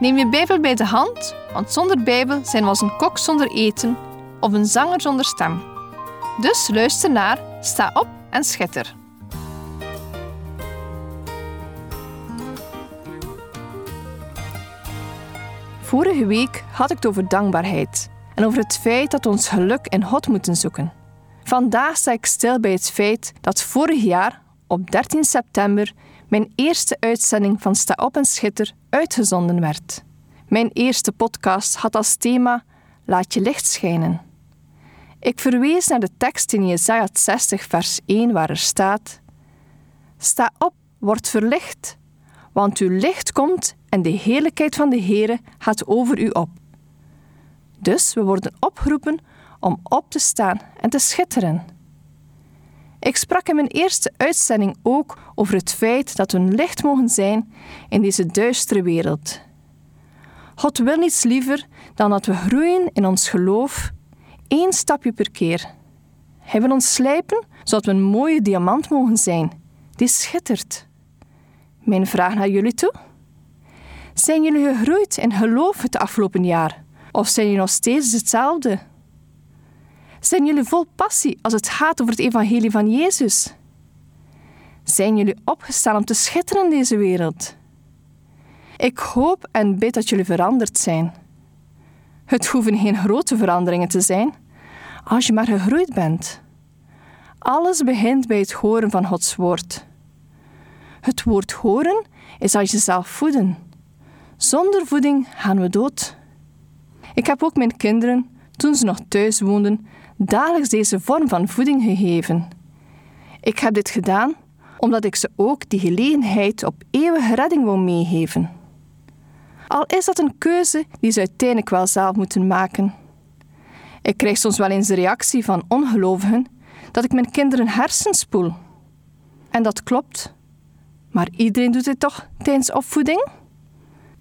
Neem je Bijbel bij de hand, want zonder Bijbel zijn we als een kok zonder eten of een zanger zonder stem. Dus luister naar, sta op en schitter. Vorige week had ik het over dankbaarheid en over het feit dat we ons geluk in God moeten zoeken. Vandaag sta ik stil bij het feit dat vorig jaar, op 13 september, mijn eerste uitzending van Sta op en Schitter uitgezonden werd. Mijn eerste podcast had als thema Laat je licht schijnen. Ik verwees naar de tekst in Jesaja 60 vers 1 waar er staat Sta op, word verlicht, want uw licht komt en de heerlijkheid van de Heere gaat over u op. Dus we worden opgeroepen om op te staan en te schitteren. Ik sprak in mijn eerste uitzending ook over het feit dat we een licht mogen zijn in deze duistere wereld. God wil niets liever dan dat we groeien in ons geloof, één stapje per keer. Hij wil ons slijpen zodat we een mooie diamant mogen zijn, die schittert. Mijn vraag naar jullie toe? Zijn jullie gegroeid in geloof het afgelopen jaar? Of zijn jullie nog steeds hetzelfde? Zijn jullie vol passie als het gaat over het evangelie van Jezus? Zijn jullie opgestaan om te schitteren in deze wereld? Ik hoop en bid dat jullie veranderd zijn. Het hoeven geen grote veranderingen te zijn, als je maar gegroeid bent. Alles begint bij het horen van Gods woord. Het woord horen is als jezelf voeden. Zonder voeding gaan we dood. Ik heb ook mijn kinderen, toen ze nog thuis woonden, dagelijks deze vorm van voeding gegeven. Ik heb dit gedaan omdat ik ze ook die gelegenheid op eeuwige redding wil meegeven. Al is dat een keuze die ze uiteindelijk wel zelf moeten maken. Ik krijg soms wel eens de reactie van ongelovigen dat ik mijn kinderen hersenspoel. En dat klopt. Maar iedereen doet dit toch tijdens opvoeding?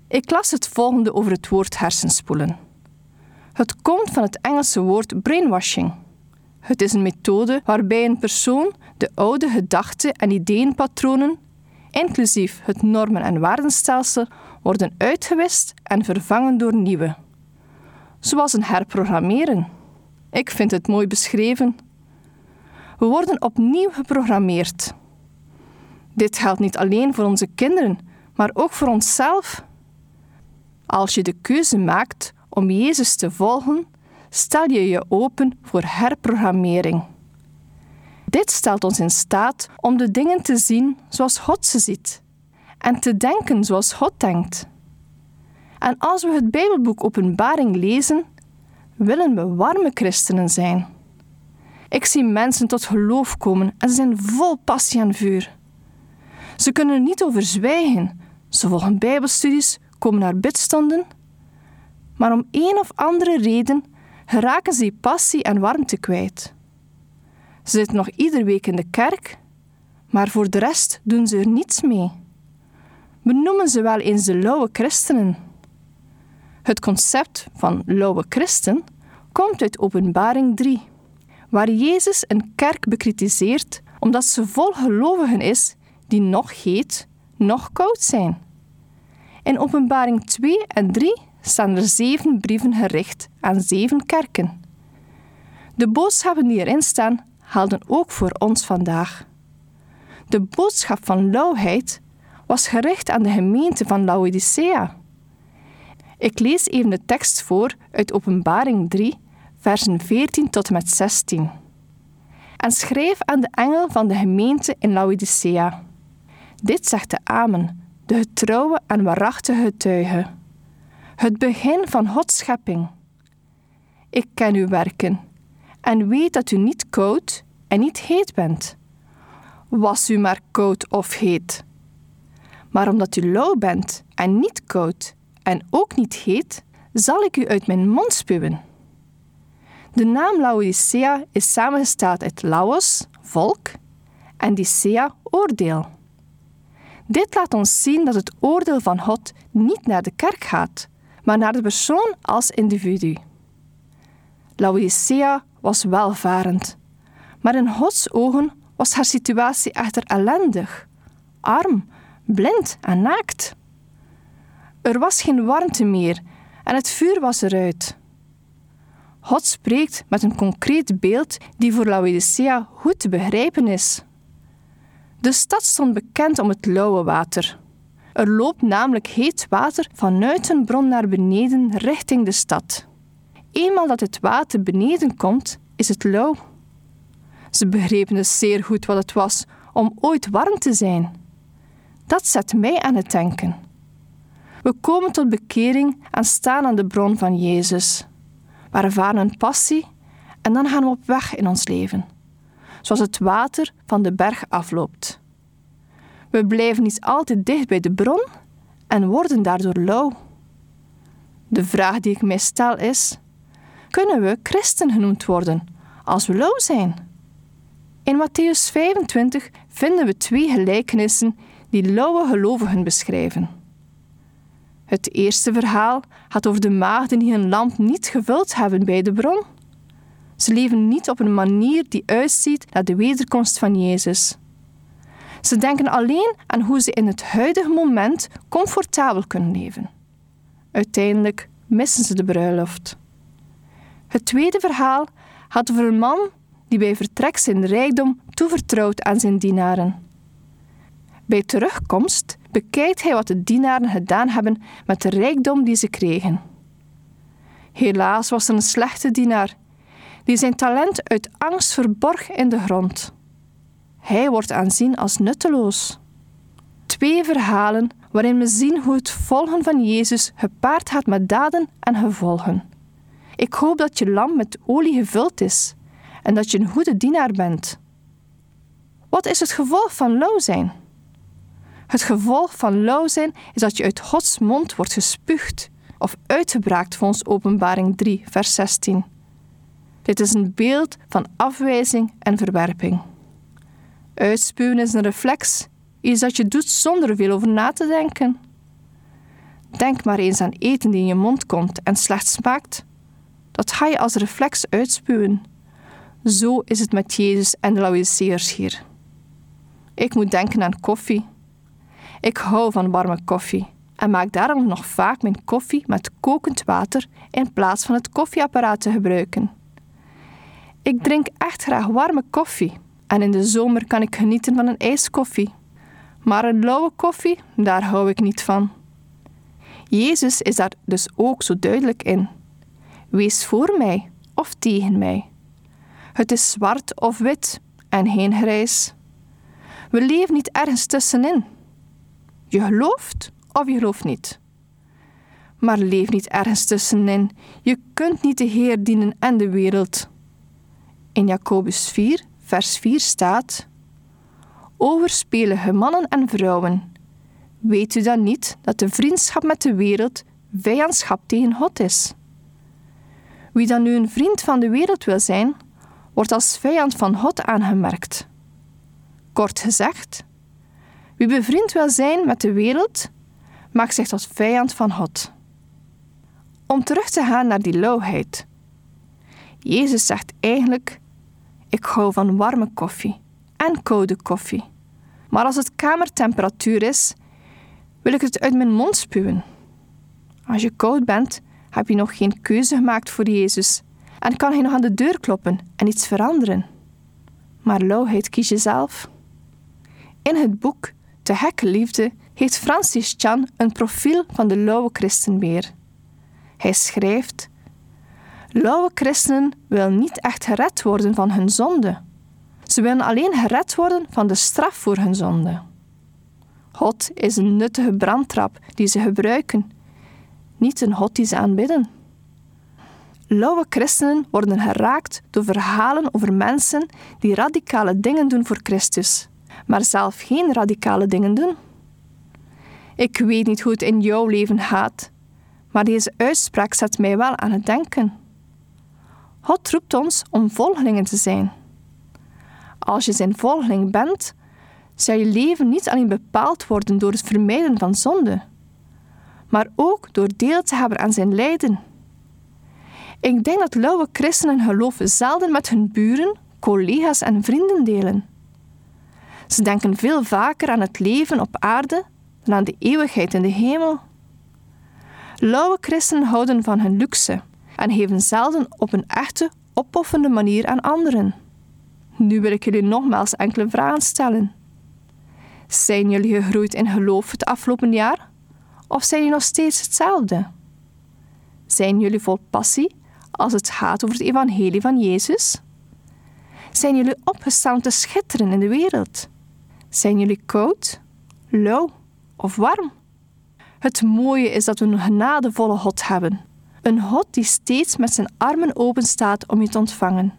Ik las het volgende over het woord hersenspoelen. Het komt van het Engelse woord brainwashing. Het is een methode waarbij een persoon de oude gedachten en ideeënpatronen, inclusief het normen- en waardenstelsel, worden uitgewist en vervangen door nieuwe. Zoals een herprogrammeren. Ik vind het mooi beschreven. We worden opnieuw geprogrammeerd. Dit geldt niet alleen voor onze kinderen, maar ook voor onszelf. Als je de keuze maakt om Jezus te volgen, stel je je open voor herprogrammering. Dit stelt ons in staat om de dingen te zien zoals God ze ziet en te denken zoals God denkt. En als we het Bijbelboek Openbaring lezen, willen we warme christenen zijn. Ik zie mensen tot geloof komen en ze zijn vol passie en vuur. Ze kunnen er niet over zwijgen. Ze volgen Bijbelstudies, komen naar bidstonden maar om een of andere reden geraken ze passie en warmte kwijt. Ze zitten nog iedere week in de kerk, maar voor de rest doen ze er niets mee. We noemen ze wel eens de lauwe christenen. Het concept van lauwe christen komt uit Openbaring 3, waar Jezus een kerk bekritiseert omdat ze vol gelovigen is die nog heet, nog koud zijn. In Openbaring 2 en 3 staan er zeven brieven gericht aan zeven kerken. De boodschappen die erin staan gelden ook voor ons vandaag. De boodschap van lauwheid was gericht aan de gemeente van Laodicea. Ik lees even de tekst voor uit Openbaring 3, versen 14 tot en met 16. En schrijf aan de engel van de gemeente in Laodicea. Dit zegt de Amen, de getrouwe en waarachtige getuige het begin van Gods schepping. Ik ken uw werken en weet dat u niet koud en niet heet bent. Was u maar koud of heet. Maar omdat u lauw bent en niet koud en ook niet heet, zal ik u uit mijn mond spuwen. De naam Laodicea is samengesteld uit Laos, volk, en Dicea, oordeel. Dit laat ons zien dat het oordeel van God niet naar de kerk gaat, maar naar de persoon als individu. Laodicea was welvarend, maar in Gods ogen was haar situatie echter ellendig, arm, blind en naakt. Er was geen warmte meer en het vuur was eruit. God spreekt met een concreet beeld die voor Laodicea goed te begrijpen is. De stad stond bekend om het lauwe water. Er loopt namelijk heet water vanuit een bron naar beneden richting de stad. Eenmaal dat het water beneden komt, is het lauw. Ze begrepen dus zeer goed wat het was om ooit warm te zijn. Dat zet mij aan het denken. We komen tot bekering en staan aan de bron van Jezus. We ervaren een passie en dan gaan we op weg in ons leven, zoals het water van de berg afloopt. We blijven niet altijd dicht bij de bron en worden daardoor lauw. De vraag die ik mij stel is: kunnen we christen genoemd worden als we lauw zijn? In Matthäus 25 vinden we twee gelijkenissen die lauwe gelovigen beschrijven. Het eerste verhaal gaat over de maagden die hun lamp niet gevuld hebben bij de bron. Ze leven niet op een manier die uitziet naar de wederkomst van Jezus. Ze denken alleen aan hoe ze in het huidige moment comfortabel kunnen leven. Uiteindelijk missen ze de bruiloft. Het tweede verhaal gaat over een man die bij vertrek zijn rijkdom toevertrouwt aan zijn dienaren. Bij terugkomst bekijkt hij wat de dienaren gedaan hebben met de rijkdom die ze kregen. Helaas was er een slechte dienaar, die zijn talent uit angst verborg in de grond. Hij wordt aanzien als nutteloos. Twee verhalen waarin we zien hoe het volgen van Jezus gepaard gaat met daden en gevolgen. Ik hoop dat je lamp met olie gevuld is en dat je een goede dienaar bent. Wat is het gevolg van lauw zijn? Het gevolg van lauw zijn is dat je uit Gods mond wordt gespuugd of uitgebraakt volgens Openbaring 3, vers 16. Dit is een beeld van afwijzing en verwerping. Uitspuwen is een reflex, iets dat je doet zonder er veel over na te denken. Denk maar eens aan eten die in je mond komt en slecht smaakt. Dat ga je als reflex uitspuwen. Zo is het met Jezus en de Laodiceërs hier. Ik moet denken aan koffie. Ik hou van warme koffie en maak daarom nog vaak mijn koffie met kokend water in plaats van het koffieapparaat te gebruiken. Ik drink echt graag warme koffie en in de zomer kan ik genieten van een ijskoffie. Maar een lauwe koffie, daar hou ik niet van. Jezus is daar dus ook zo duidelijk in. Wees voor mij of tegen mij. Het is zwart of wit en geen grijs. We leven niet ergens tussenin. Je gelooft of je gelooft niet. Maar leef niet ergens tussenin. Je kunt niet de Heer dienen en de wereld. In Jacobus 4, vers 4 staat: Overspelige mannen en vrouwen, weet u dan niet dat de vriendschap met de wereld vijandschap tegen God is? Wie dan nu een vriend van de wereld wil zijn, wordt als vijand van God aangemerkt. Kort gezegd, wie bevriend wil zijn met de wereld, maakt zich tot vijand van God. Om terug te gaan naar die lauwheid. Jezus zegt eigenlijk: Ik hou van warme koffie en koude koffie. Maar als het kamertemperatuur is, wil ik het uit mijn mond spuwen. Als je koud bent, heb je nog geen keuze gemaakt voor Jezus en kan hij nog aan de deur kloppen en iets veranderen. Maar lauwheid kies je zelf. In het boek De Hekke Liefde heeft Francis Chan een profiel van de lauwe christenbeer. Hij schrijft: Lauwe christenen willen niet echt gered worden van hun zonde. Ze willen alleen gered worden van de straf voor hun zonde. God is een nuttige brandtrap die ze gebruiken, niet een God die ze aanbidden. Lauwe christenen worden geraakt door verhalen over mensen die radicale dingen doen voor Christus, maar zelf geen radicale dingen doen. Ik weet niet hoe het in jouw leven gaat, maar deze uitspraak zet mij wel aan het denken. God roept ons om volgelingen te zijn. Als je zijn volgeling bent, zal je leven niet alleen bepaald worden door het vermijden van zonde, maar ook door deel te hebben aan zijn lijden. Ik denk dat lauwe christenen geloof zelden met hun buren, collega's en vrienden delen. Ze denken veel vaker aan het leven op aarde dan aan de eeuwigheid in de hemel. Lauwe christenen houden van hun luxe en geven zelden op een echte, opoffende manier aan anderen. Nu wil ik jullie nogmaals enkele vragen stellen. Zijn jullie gegroeid in geloof het afgelopen jaar? Of zijn jullie nog steeds hetzelfde? Zijn jullie vol passie als het gaat over het evangelie van Jezus? Zijn jullie opgestaan te schitteren in de wereld? Zijn jullie koud, lauw of warm? Het mooie is dat we een genadevolle God hebben. Een God die steeds met zijn armen open staat om je te ontvangen.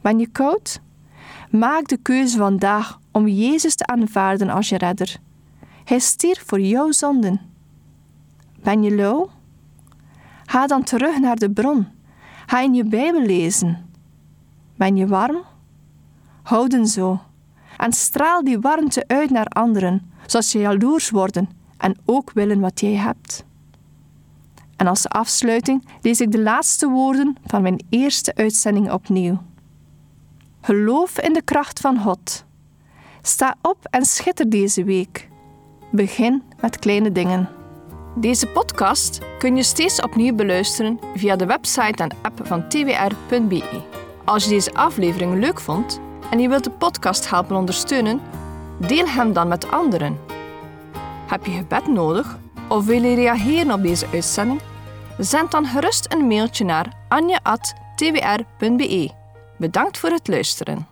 Ben je koud? Maak de keuze vandaag om Jezus te aanvaarden als je redder. Hij stierf voor jouw zonden. Ben je lauw? Ga dan terug naar de bron. Ga in je Bijbel lezen. Ben je warm? Houden zo. En straal die warmte uit naar anderen, zodat ze jaloers worden en ook willen wat jij hebt. En als afsluiting lees ik de laatste woorden van mijn eerste uitzending opnieuw. Geloof in de kracht van God. Sta op en schitter deze week. Begin met kleine dingen. Deze podcast kun je steeds opnieuw beluisteren via de website en app van twr.be. Als je deze aflevering leuk vond en je wilt de podcast helpen ondersteunen, deel hem dan met anderen. Heb je gebed nodig of wil je reageren op deze uitzending? Zend dan gerust een mailtje naar anja.twr.be. Bedankt voor het luisteren.